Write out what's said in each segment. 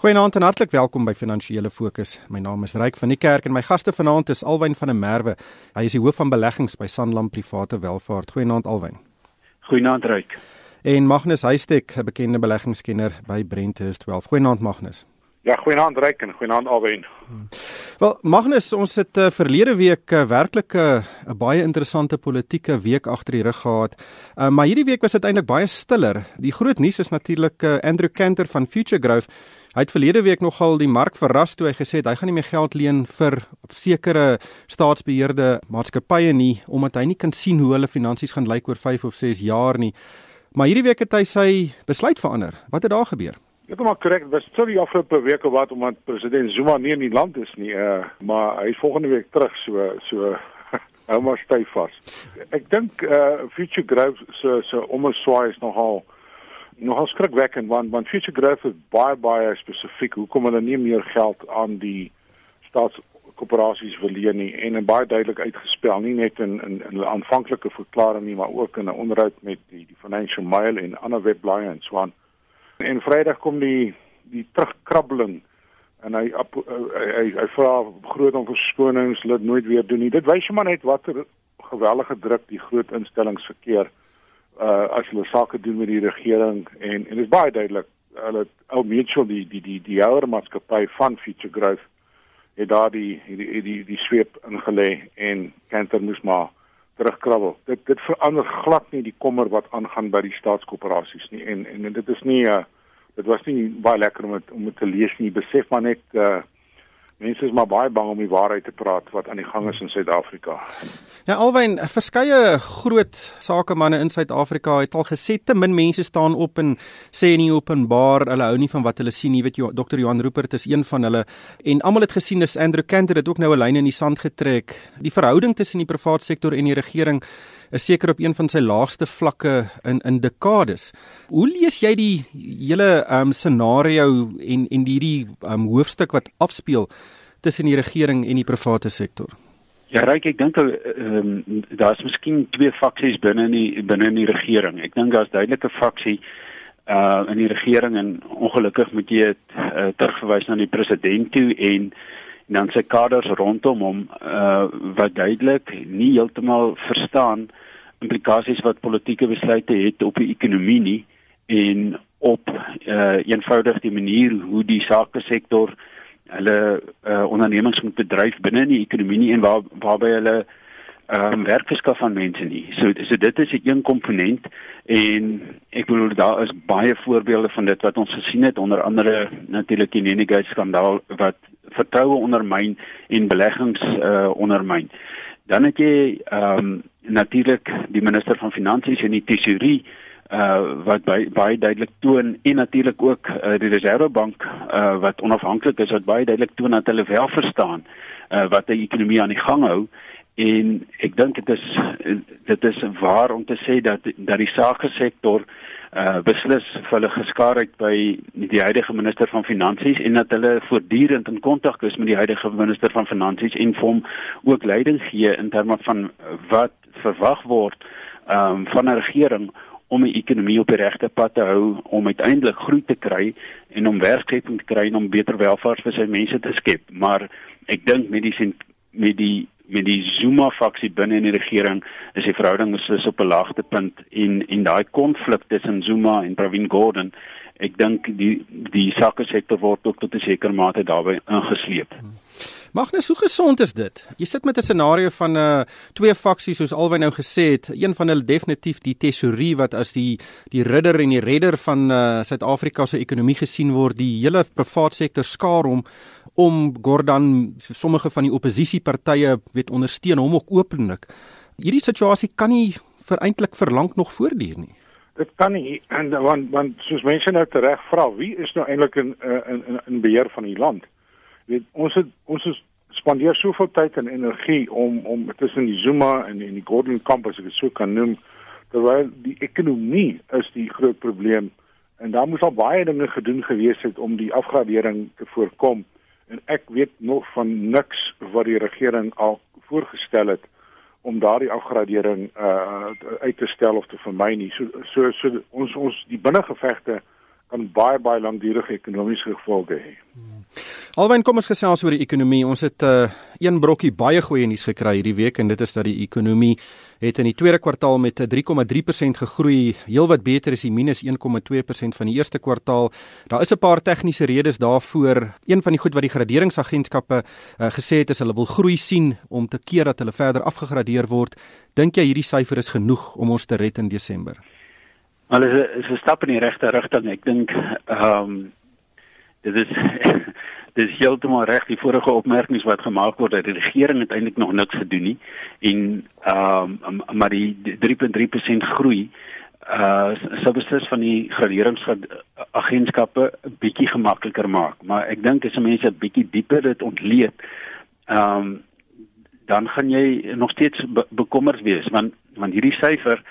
Goeienaand en hartlik welkom by Finansiële Fokus. My naam is Ryk van die Kerk en my gaste vanaand is Alwyn van der Merwe. Hy is die hoof van beleggings by Sanlam Private Welvaart. Goeienaand Alwyn. Goeienaand Ryk. En Magnus Huystek, 'n bekende beleggingskenner by Brenthurst Wealth. Goeienaand Magnus. Ja, goeienaand Ryk en goeienaand Alwyn. Wel, Magnus, ons het uh, verlede week uh, werklik 'n uh, baie interessante politieke week agter die rug gehad. Uh, maar hierdie week was dit eintlik baie stiller. Die groot nuus is natuurlik uh, Andrew Cantor van Future Growth. Hy het verlede week nogal die mark verras toe hy gesê het hy gaan nie meer geld leen vir sekere staatsbeheerde maatskappye nie omdat hy nie kan sien hoe hulle finansies gaan lyk oor 5 of 6 jaar nie. Maar hierdie week het hy sy besluit verander. Wat het daar gebeur? Ek kom maar korrek, was tot die afgelope week of wat omdat president Zuma nie in die land is nie, uh, maar hy is volgende week terug so so hou maar styf vas. Ek dink uh Future Growth so so omswaai is nogal nogal skrikwekkend want want Future Growth is baie baie spesifiek hoekom hulle nie meer geld aan die staatskoöperasies verleen nie en en baie duidelik uitgespel nie net in in in hulle aanvanklike verklaring nie maar ook in 'n onderhoud met die die Financial Mail en ander webblaaie en so aan En Vrydag kom die die terugkrabbeling en hy hy hy, hy vra groot om verskonings, laat nooit weer doen nie. Dit wys jy maar net watter gewellige druk die groot instellings verkeer uh as hulle sake doen met die regering en en dit is baie duidelik hulle ou mutual die die die die ouer maatskappy van Future Growth het daar die die die die, sweep ingelê en Cantor moes maar terugkrabbel. Dit dit verander glad nie die kommer wat aangaan by die staatskoöperasies nie en en dit is nie uh dit was nie baie lekker om het, om het te lees nie. Besef maar net uh mense is maar baie bang om die waarheid te praat wat aan die gang is in Suid-Afrika. Ja alwen verskeie groot sakemanne in Suid-Afrika het al gesê te min mense staan op en sê nie openbaar hulle hou nie van wat hulle sien nie. Jy weet Dr. Johan Rupert is een van hulle en almal het gesien is Andrew Cantor het ook nou 'n lyn in die sand getrek. Die verhouding tussen die private sektor en die regering is seker op een van sy laagste vlakke in in dekades. Hoe lees jy die hele ehm um, scenario en en hierdie ehm um, hoofstuk wat afspeel tussen die regering en die private sektor? Ja, Ryk, ek dink ehm um, daar's miskien twee faksies binne in die binne in die regering. Ek dink daar's duidelike faksie uh in die regering en ongelukkig moet jy dit uh, terugverwys na die president toe en dan sy kaders rondom hom uh wat duidelik nie heeltemal verstaan implikasies wat politieke besluite het op die ekonomie nie en op uh eenvoudig die manier hoe die sake sektor hulle uh ondernemings moet bedryf binne in die ekonomie nie en waar waarby hulle ehm um, werk verskaf aan mense nie. So so dit is 'n een komponent en ek bedoel daar is baie voorbeelde van dit wat ons gesien het onder andere natuurlik die Nenegate skandaal wat vertroue ondermyn en beleggings uh ondermyn. Dan het jy ehm um, natuurlik die minister van finansies en die tesourie uh wat baie baie duidelik toon en natuurlik ook uh, die reservebank uh wat onafhanklik is wat baie duidelik toon dat hulle wel verstaan uh wat die ekonomie aan die gang hou en ek dink dit is dit is waar om te sê dat dat die sake sektor uh beslis vir hulle geskaar het by die huidige minister van finansies en dat hulle voortdurend in kontak is met die huidige minister van finansies en vir hom ook leiding gee in terme van wat verwag word um van 'n regering om die ekonomie op die regte pad te hou om uiteindelik groei te kry en om werkskeping te kry en om beter welvaart vir sy mense te skep. Maar ek dink met die met die met die Zuma faksie binne in die regering is die verhouding beslis op 'n laagte punt en en daai konflik tussen Zuma en Pravin Gordhan ek dink die die sake sektor word ook tot 'n sekere mate daarbey ingesleep. Magnus, hoe gesond is dit? Jy sit met 'n scenario van 'n uh, twee faksies soos albei nou gesê het. Een van hulle definitief die tesourie wat as die die ridder en die redder van uh, Suid-Afrika se ekonomie gesien word. Die hele private sektor skaar hom om Gordhan sommige van die oppositiepartye weet ondersteun hom ook openlik. Hierdie situasie kan nie vir eintlik verlang nog voortduur nie. Dit kan nie en want want soos mense nou tereg vra, wie is nou eintlik in in in in beheer van die land? Weet ons het ons is spandeer soveel tyd en energie om om tussen die Zuma en en die Gordhan kamp as ek dit so kan noem, terwyl die ekonomie is die groot probleem en daar moes al baie dinge gedoen gewees het om die afgradering te voorkom en ek weet nog van niks wat die regering al voorgestel het om daardie afgradering uh uit te stel of te vermy nie. So so so ons ons die binnengevegte kan baie baie langdurige ekonomiese gevolge hê. Alwen kom ons gesels oor die ekonomie. Ons het 'n uh, een brokkie baie goeie nuus gekry hierdie week en dit is dat die ekonomie het in die tweede kwartaal met 3,3% gegroei. Heelwat beter is die minus 1,2% van die eerste kwartaal. Daar is 'n paar tegniese redes daarvoor. Een van die goed wat die graderingsagentskappe uh, gesê het is hulle wil groei sien om te keer dat hulle verder afgegradeer word. Dink jy hierdie syfer is genoeg om ons te red in Desember? Hulle is 'n stap in die regte rigting. Ek dink ehm um, dit is dis heeltemal reg die vorige opmerkings wat gemaak word dat die regering eintlik nog niks gedoen nie en ehm um, maar die 3.3% groei uh sou beslis van die graderingsagentskappe bietjie gemakliker maak. Maar ek dink as mense 'n bietjie dieper dit ontleed ehm um, dan gaan jy nog steeds be bekommerd wees want want hierdie syfer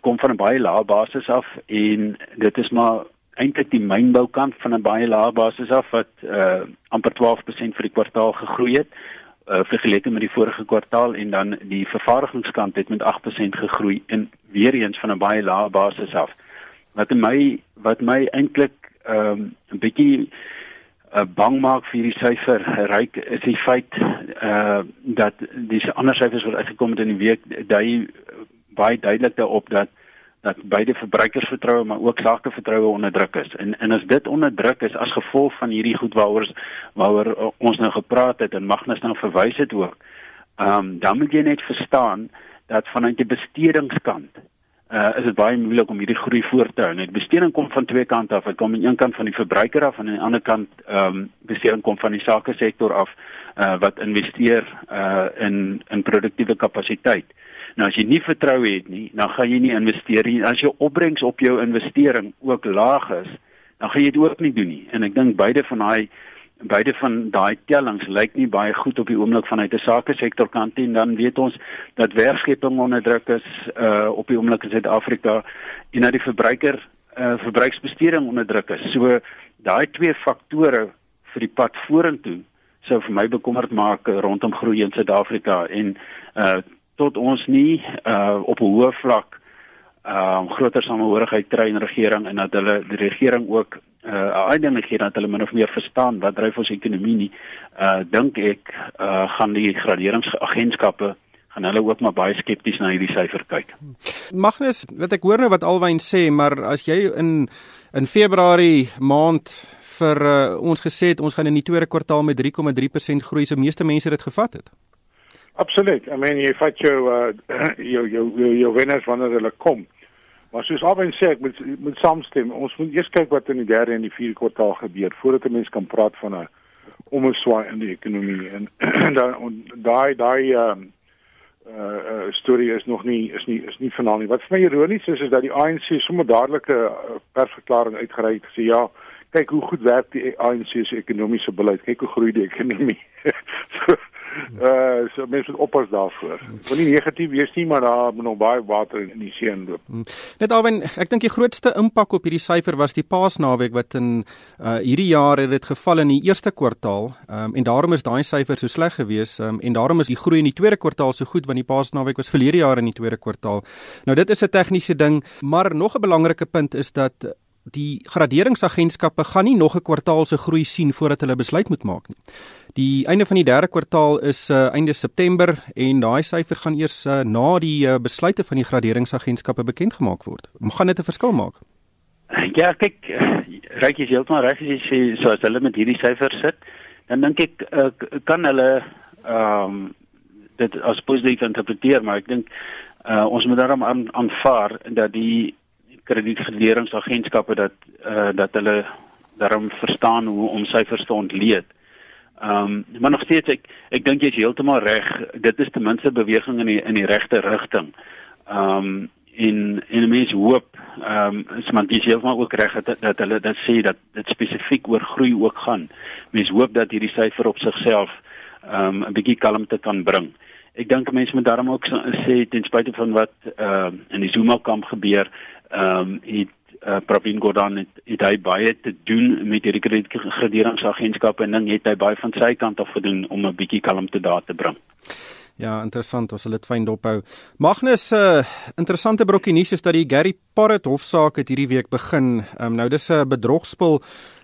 kom van 'n baie lae basis af en dit is maar eintlik die mynboukant van 'n baie lae basis af wat uh amper 12% vir die kwartaal gegroei het uh vergeleke met die vorige kwartaal en dan die vervaardigingskant het met 8% gegroei en weer eens van 'n baie lae basis af. Wat my wat my eintlik um 'n bietjie uh, bang maak vir hierdie syfer ryk is die feit uh dat dis ander syfers wat uitgekom het in die week dui baie duidelik daarop dat dat beide verbruikersvertroue maar ook sakevertroue onder druk is. En en as dit onder druk is as gevolg van hierdie goed waaroor waaroor ons nou gepraat het en Magnus nou verwys het ook. Ehm um, dan moet jy net verstaan dat vanuit die bestedingskant uh is dit baie moeilik om hierdie groei voort te hou. Net besteding kom van twee kante af. Dit kom aan een kant van die verbruiker af en aan die ander kant ehm um, besteding kom van die sake sektor af uh wat investeer uh in in produktiewe kapasiteit. Nou as jy nie vertroue het nie, dan gaan jy nie investeer nie. As jou opbrengs op jou investering ook laag is, dan gaan jy dit ook nie doen nie. En ek dink beide van daai beide van daai tellings lyk nie baie goed op die oomblik vanuit 'n sake sektor kant en dan weet ons dat werkskeping onder druk is uh op die oomblik in Suid-Afrika en dat die verbruiker uh verbruiksbesteding onder druk is. So daai twee faktore vir die pad vorentoe sou vir my bekommerd maak rondom groei in Suid-Afrika en uh tot ons nie uh op 'n hoë vlak uh groter samehorigheid kry in regering en dat hulle die regering ook uh 'n uitdaging gee dat hulle min of meer verstaan wat dryf ons ekonomie nie uh dink ek uh gaan die graderingsagentskappe gaan hulle ook maar baie skepties na hierdie syfer kyk. Magnus, wat ek hoor nou wat Alwyn sê, maar as jy in in Februarie maand vir uh, ons gesê het ons gaan in die tweede kwartaal met 3,3% groei, so meeste mense dit gevat het. Absoluut. I mean, jy vat jou uh jou jou jou, jou wenners wanneer hulle kom. Maar soos Alwyn sê, ek moet moet saamstem. Ons moet eers kyk wat in die derde en die vierde kwartaal gebeur voordat 'n mens kan praat van 'n omswaai in die ekonomie en dan daai daai um uh, uh storie is nog nie is nie is nie finaal nie. Wat vir my ironies is is dat die ANC sommer dadelik 'n uh, persverklaring uitgereik gesê ja, kyk hoe goed werk die ANC se ekonomiese beleid. Kyk hoe groei die ekonomie. so, uh so mense moet oppas daarvoor. Moenie negatief wees nie, maar daar moet nog baie water in die see inloop. Hmm. Net alwen, ek dink die grootste impak op hierdie syfer was die Paasnaweek wat in uh hierdie jaar het dit geval in die eerste kwartaal. Um en daarom is daai syfer so sleg geweest. Um en daarom is die groei in die tweede kwartaal so goed want die Paasnaweek was verlede jaar in die tweede kwartaal. Nou dit is 'n tegniese ding, maar nog 'n belangrike punt is dat die graderingsagentskappe gaan nie nog 'n kwartaal se groei sien voordat hulle besluit moet maak nie. Die einde van die derde kwartaal is uh, einde September en daai syfer gaan eers uh, na die uh, besluite van die graderingsagentskappe bekend gemaak word. Hoe gaan dit 'n verskil maak? Ja, kyk, ryk is heeltemal reg as jy sê soos hulle met hierdie syfer sit, dan dink ek uh, kan hulle ehm um, dit as positief interpreteer, maar ek dink uh, ons moet daarom aan, aanvaar dat die kredietgeleeringsagentskappe dat uh, dat hulle daarom verstaan hoe om syfers te ontleed. Ehm um, maar nog steeds ek ek dink jy is heeltemal reg. Dit is ten minste beweging in die in die regte rigting. Ehm um, in in 'n mens hoop ehm um, is man dis heeltemal ook reg dat dat hulle dat sê dat dit spesifiek oor groei ook gaan. Mens hoop dat hierdie syfer op sigself ehm um, 'n bietjie kalmte kan bring. Ek dink mense moet daarom ook sê ten spyte van wat ehm uh, in die Zuma kamp gebeur, ehm um, het uh, Pravin Gordhan het, het hy baie te doen met hierdie kredietgraderingsagentskappe en dan het hy baie van sy kant af gedoen om 'n bietjie kalmte daar te bring. Ja, interessant, ons sal dit fyn dophou. Magnus, 'n uh, interessante brokkie nuus is dat die Gary Porret hofsaak het hierdie week begin. Um, nou dis 'n bedrogspel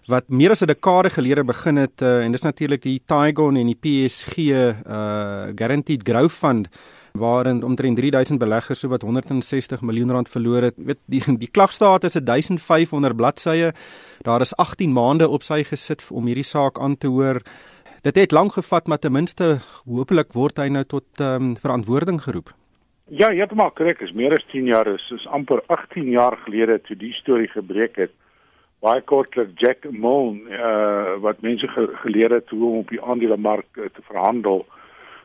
wat meer as 'n dekade gelede begin het uh, en dis natuurlik die Tygon en die PSG uh Guaranteed Growth Fund waarin omtrent 3000 beleggers so wat 160 miljoen rand verloor het. Weet die die klagstaat is 1500 bladsye. Daar is 18 maande op sy gesit om hierdie saak aan te hoor. Dit het lank gevat, maar ten minste hopelik word hy nou tot ehm um, verantwoording geroep. Ja, jy het maar korrek, is meer as 10 jaar is, is amper 18 jaar gelede toe die storie gebreek het baie kortlik Jack Moon uh wat mense ge geleer het hoe om op die aandelemark uh, te verhandel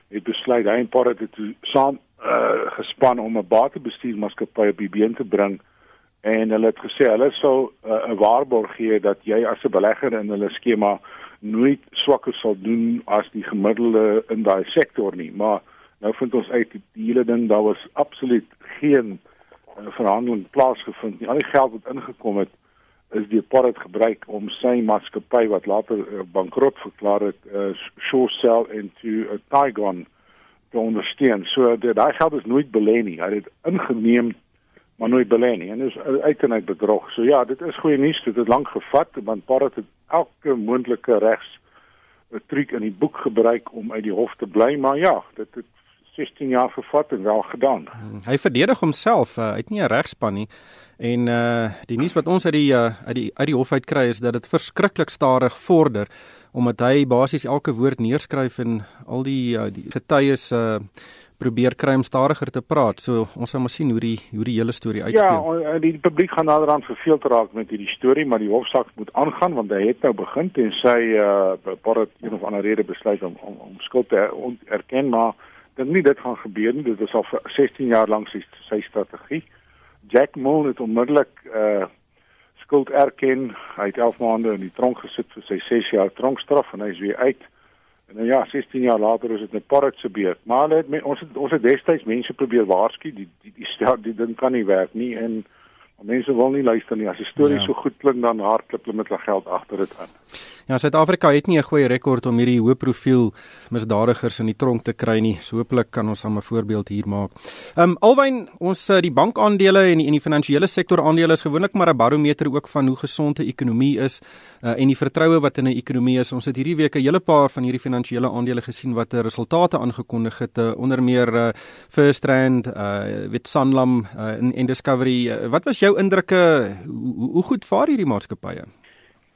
het besluit hy en Porter het saam uh gespan om 'n batebestuurmaatskappy op die been te bring. En hulle het gesê hulle sou uh, 'n waarborg gee dat jy as 'n belegger in hulle skema nooit swakker sal doen as die gemiddelde in daai sektor nie. Maar nou vind ons uit die hele ding daar was absoluut geen uh, verhandeling plaasgevind nie. Al die geld wat ingekom het is die Porret gebruik om sy maatskappy wat later uh, bankrot verklaar het, uh, Shore Cell into a Tygon te ondersteun. So daai geld is nooit belê nie. Hy het ingeneem maar nooit belê nie en is uiteindelik bedrog. So ja, dit is goeie nuus. Dit het lank gevat want Porret het elke moontlike regs 'n triek in die boek gebruik om uit die hof te bly, maar ja, dit het 16 jaar gevat en wel gedaan. Hy verdedig homself, uh, hy het nie 'n regspan nie. En uh die nuus wat ons uit die uh, uit die uit die hof uit kry is dat dit verskriklik stadig vorder omdat hy basies elke woord neerskryf en al die uh, die getuies uh probeer kry om stadiger te praat. So ons gaan maar sien hoe die hoe die hele storie uitspeel. Ja, die publiek gaan naderhand verveeld raak met hierdie storie, maar die hofsaak moet aangaan want hy het nou begin en sy uh Porret een of ander rede besluit om om, om skuld te erken maar dink nie dit gaan gebeur nie. Dit is al vir 16 jaar lank sy, sy strategie. Jack Moon het onmiddellik uh skuld erken. Hy het 11 maande in die tronk gesit vir sy 6 jaar tronkstraf en hy is weer uit. En nou ja, 16 jaar later is dit 'n parrot se beurt. Maar het, ons het ons het destyds mense probeer waarsku, die die die stel die ding kan nie werk nie en mense wil nie luister nie. As 'n storie ja. so goed klink dan hardloop hulle met hulle geld agter dit aan. Ja, Suid-Afrika het nie 'n goeie rekord om hierdie hoë profiel misdadigers in die tronk te kry nie. So hopelik kan ons 'n voorbeeld hier maak. Ehm um, alwyn ons eh, die bankaandele en die en die finansiële sektor aandele is gewoonlik maar 'n barometer ook van hoe gesond 'n ekonomie is uh, en die vertroue wat in 'n ekonomie is. Ons het hierdie week 'n hele paar van hierdie finansiële aandele gesien wat resultate aangekondig het uh, onder meer uh, First Rand, uh, Wit Sanlam uh, en, en Discovery. Uh, wat was jou indrukke hoe, hoe goed vaar hierdie maatskappye?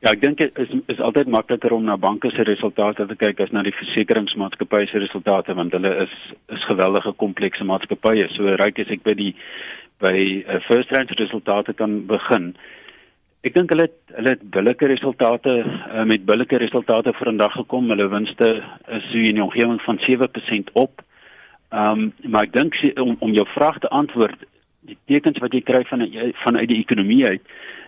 Ja, ek dink dit is is altyd makliker om na banke se resultate te kyk as na die versekeringsmaatskappye se resultate want hulle is is geweldige komplekse maatskappye. So ryk as ek by die by uh, First Rand resultate kan begin. Ek dink hulle het, hulle het billike resultate uh, met billike resultate vir 'n dag gekom. Hulle winste is so in die omgewing van 7% op. Ehm um, maar ek dink om om jou vraag te antwoord, die tekens wat jy kry van vanuit die ekonomie uit,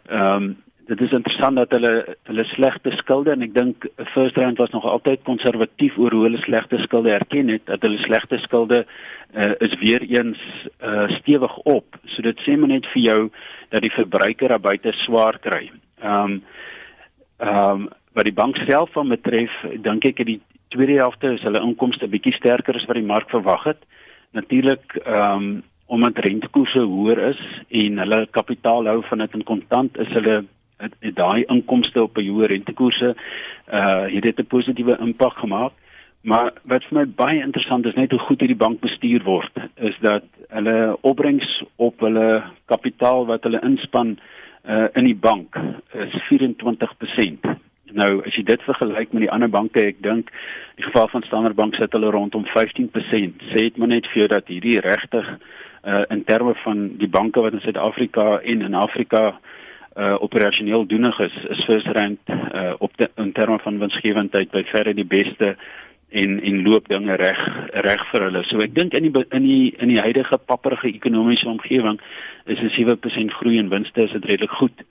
ehm um, dit is interessant dat hulle hulle slegte skulde en ek dink First Rand was nog altyd konservatief oor hoe hulle slegte skulde erken het dat hulle slegte skulde uh, is weer eens uh, stewig op. So dit sê maar net vir jou dat die verbruiker daar buite swaar kry. Ehm um, ehm um, wat die bank self van betref, dink ek dat die tweede helfte is hulle inkomste bietjie sterker as wat die mark verwag het. Natuurlik ehm um, omdat rentekoerse hoër is en hulle kapitaal hou van dit in kontant is hulle het daai inkomste op 'n hoë rentekoerse uh het dit 'n positiewe impak gemaak. Maar wat vir my baie interessant is net hoe goed hierdie bank bestuur word, is dat hulle opbrengs op hulle kapitaal wat hulle inspann uh in die bank is 24%. Nou as jy dit vergelyk met die ander banke, ek dink in die geval van Standard Bank sit hulle rondom 15%. Sê dit maar net vir jou dat hierdie regtig uh in terme van die banke wat in Suid-Afrika en in Afrika uh operasioneel doenig is is First Rand uh op de, in terme van winsgewendheid by verre die beste en en loop dinge reg reg vir hulle. So ek dink in die in die in die huidige papperige ekonomiese omgewing is 'n 7% groei in winste is dit redelik goed.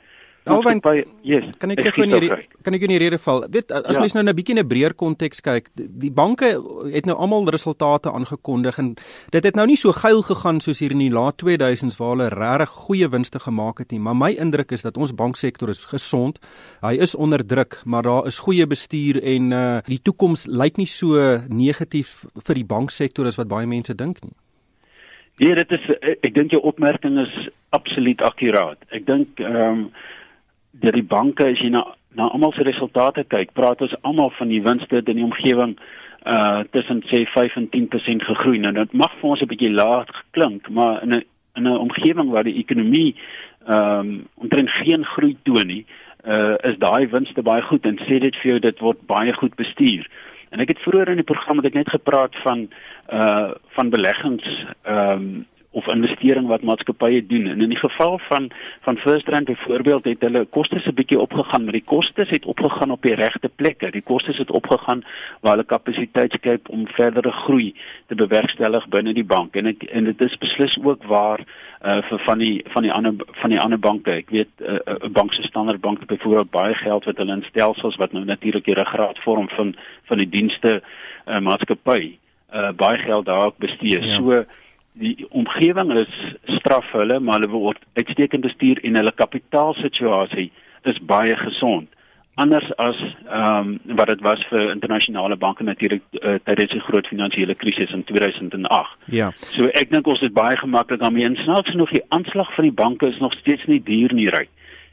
Alwyn, yes, kan ek in hierdie kan ek in hierdie val? Dit as ja. mens nou 'n bietjie in 'n breër konteks kyk, die, die banke het nou almal resultate aangekondig en dit het nou nie so geil gegaan soos hier in die laat 2000s waar hulle regtig goeie winste gemaak het nie, maar my indruk is dat ons banksektor is gesond. Hy is onder druk, maar daar is goeie bestuur en uh die toekoms lyk nie so negatief vir die banksektor as wat baie mense dink nie. Ja, dit is ek dink jou opmerking is absoluut akkuraat. Ek dink ehm um, dat die banke as jy na na almal se resultate kyk, praat ons almal van die winste in die omgewing uh tussen sê 5 en 10% gegroei. Nou dit mag vir ons 'n bietjie laag klink, maar in 'n in 'n omgewing waar die ekonomie ehm um, omtrent geen groei toon nie, uh is daai winste baie goed en sê dit vir jou dit word baie goed bestuur. En ek het vroeër in die program het ek net gepraat van uh van beleggings ehm um, of investering wat maatskappye doen. En in die geval van van First Rand byvoorbeeld het hulle kostes 'n bietjie opgegaan, maar die kostes het opgegaan op die regte plekke. Die kostes het opgegaan waar hulle kapasiteit skep om verdere groei te bewerkstellig binne die bank. En ek, en dit is beslis ook waar uh vir van die van die ander van die ander banke. Ek weet 'n uh, uh, bank so Standard Bank het byvoorbeeld baie geld wat hulle in stelsels wat nou natuurlik die ruggraat vorm van van die dienste uh, maatskappy uh baie geld daar bestee. Ja. So die omgewing is straf hulle, maar hulle word uitstekend bestuur en hulle kapitaalsituasie is baie gesond. Anders as ehm um, wat dit was vir internasionale banke natuurlik uh, tydens die groot finansiële krisis in 2008. Ja. So ek dink ons het baie gemaklik daarmee insnaaks nog die aanslag van die banke is nog steeds nie duur nie ry.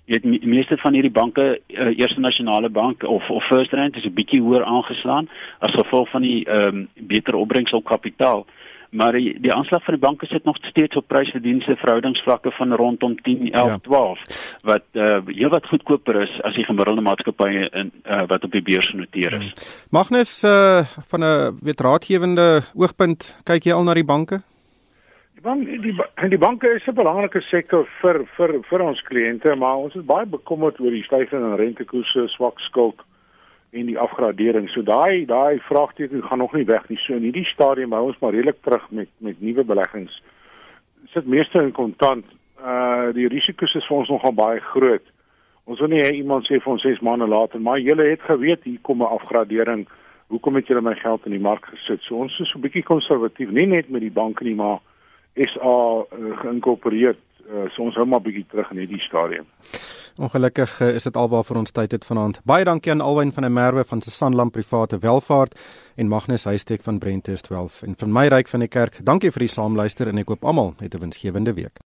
Jy weet die meeste van hierdie banke, uh, Eerste Nasionale Bank of of First Rand is 'n bietjie hoër aangeslaan as gevolg van die ehm um, beter opbrengs op kapitaal maar die, die aanslag van die banke sit nog steeds op prysverdienste verhoudingsvlakke van rondom 10 11 ja. 12 wat uh heel wat goedkoper is as die gemiddelde maatskappye in uh, wat op die beurs genoteer is. Hmm. Magnus uh van 'n weet raadgewende oogpunt kyk jy al na die banke? Die bank die die banke is 'n belangrike sektor vir vir vir ons kliënte, maar ons is baie bekommerd oor die stygende rentekoerse, swak skuld en die afgradering. So daai daai vraagteken gaan nog nie weg nie. So in hierdie stadium hou ons maar redelik terug met met nuwe beleggings. Sit meeste in kontant. Uh die risiko's is vir ons nogal baie groot. Ons wil nie hê iemand sê vir ons 6 maande later, maar julle het geweet hier kom 'n afgradering. Hoekom het julle my geld in die mark gesit? So ons is so 'n bietjie konservatief, nie net met die banke nie, maar is al uh, geïnkorporeer. Uh, so ons hou maar bietjie terug in hierdie stadium. Ongelukkig eh, is dit alwaar vir ons tyd het vanaand. Baie dankie aan Alwyn van der Merwe van Sanlam Private Welvaart en Magnus Huystek van Brentes 12 en van my ryk van die kerk. Dankie vir die saamluister en ek hoop almal het 'n winsgewende week.